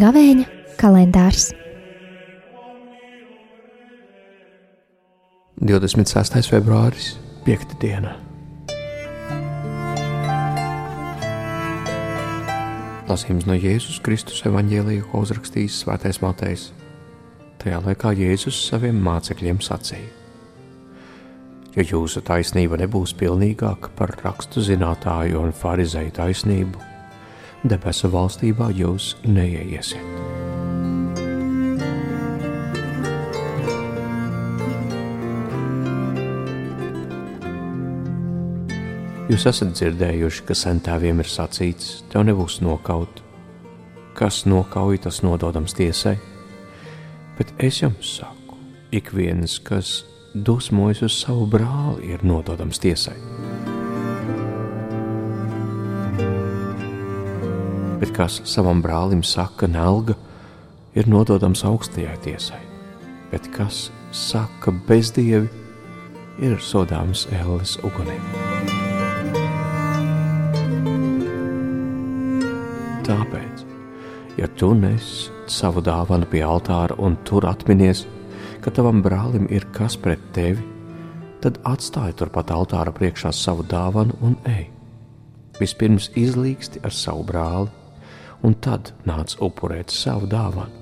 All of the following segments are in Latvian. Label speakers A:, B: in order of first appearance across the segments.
A: Gavēņa kalendārs
B: 26. februāris, 5. diena. Lasījums no Jēzus Kristus evanģēlīja, ko uzrakstījis Svētais Matejs. Tajā laikā Jēzus saviem mācekļiem sacīja: Ja jūsu taisnība nebūs pilnīgāka par rakstu zinātāju un farizēju taisnību, debesu valstībā jūs neieiesiet. Jūs esat dzirdējuši, ka centāviem ir sacīts, tev nebūs nokaut. Kas nokauj, tas nododams tiesai. Bet es jums saku, ik viens, kas dusmojas uz savu brāli, ir nododams tiesai. Bet kas savam brālim saka, nelga, ir nododams augstajai tiesai. Bet kas saka bezdievi, ir sodāms ēles ugunī. Tāpēc, ja tu nes savu dāvanu pie altāra un tur atminies, ka tavam brālim ir kas pret tevi, tad atstāj turpat altāra priekšā savu dāvanu un ej. Vispirms izlīgsti ar savu brāli, un tad nāc upurēt savu dāvanu.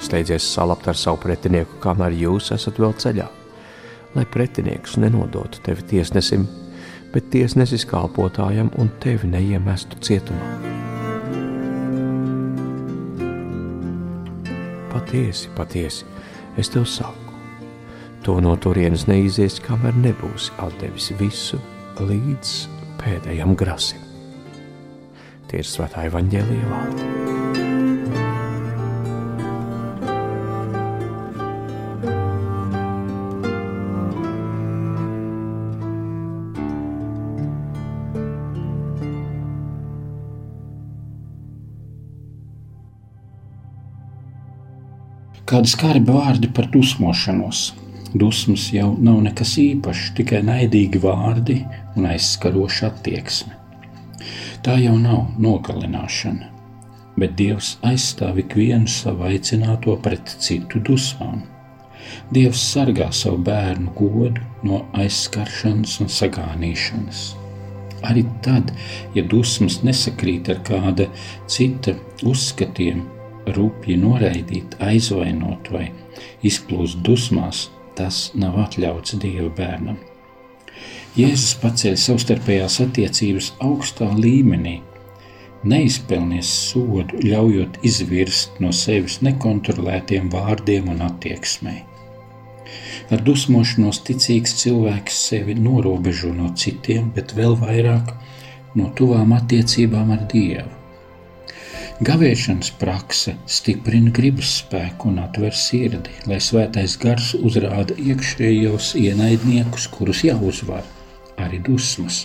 B: Steidzies salabt ar savu pretinieku, kamēr jūs esat vēl ceļā, lai pretinieks nenodotu tevi tiesnesim, bet tiesnesis kalpotājam un tevi neiemestu cietumā. Patiesi, patiesi, es tev saku, to no turienes neizies, kamēr nebūsi atdevis visu līdz pēdējam grasim. Tie ir svētā evaņģēlīja vārdi.
C: Kādi skarbi vārdi par dusmošanos. Dusmas jau nav nekas īpašs, tikai naidīgi vārdi un aizskaroša attieksme. Tā jau nav nogalināšana, bet Dievs aizstāv ikvienu savu aicināto pret citu dusmām. Dievs sargā savu bērnu godu no aizskaršanas un sagānīšanas. Arī tad, ja dusmas nesakrīt ar kāda cita uzskatiem, rupji noraidīt, aizvainot vai izplūst dusmās, tas nav atļauts Dieva bērnam. Jēzus paceļ savstarpējās attiecības augstā līmenī, neizpelnies sodu, ļaujot izvirst no sevis nekontrolētiem vārdiem un attieksmei. Ar dusmošanos ticīgs cilvēks sevi norobežo no citiem, bet vēl vairāk no tuvām attiecībām ar Dievu. Gavēšanas prakse stiprina gribas spēku un atver sirdi, lai svētais gars uzrāda iekšējos ienaidniekus, kurus jāuzvar, arī dusmas.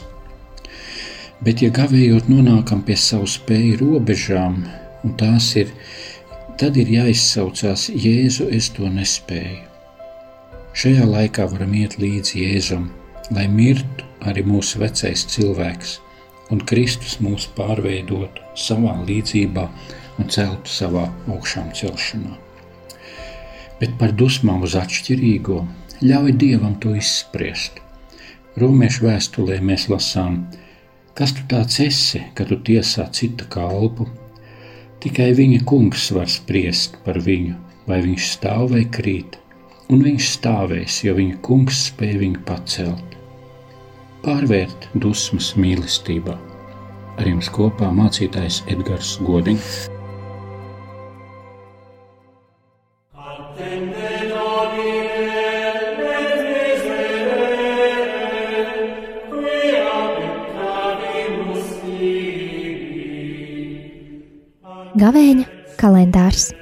C: Bet, ja gavējot nonākam pie savu spēju robežām, un tās ir, tad ir jāizsaucās Jēzu, es to nespēju. Šajā laikā varam iet līdzi Jēzum, lai mirtu arī mūsu vecais cilvēks, un Kristus mūs pārveidotu savā līdzībā un celtu savā augšām celšanā. Bet par dusmām uz atšķirīgo ļauj Dievam to izspriest. Romiešu vēstulē mēs lasām, kas tu tāds esi, ka tu tiesā cita kalpu. Tikai viņa kungs var spriest par viņu, vai viņš stāv vai krīt, un viņš stāvēs, jo viņa kungs spēj viņu pacelt pārvērt dusmas mīlestībā. Ar jums kopā mācītājs Edgars Godiņš.
A: Gavēņa kalendārs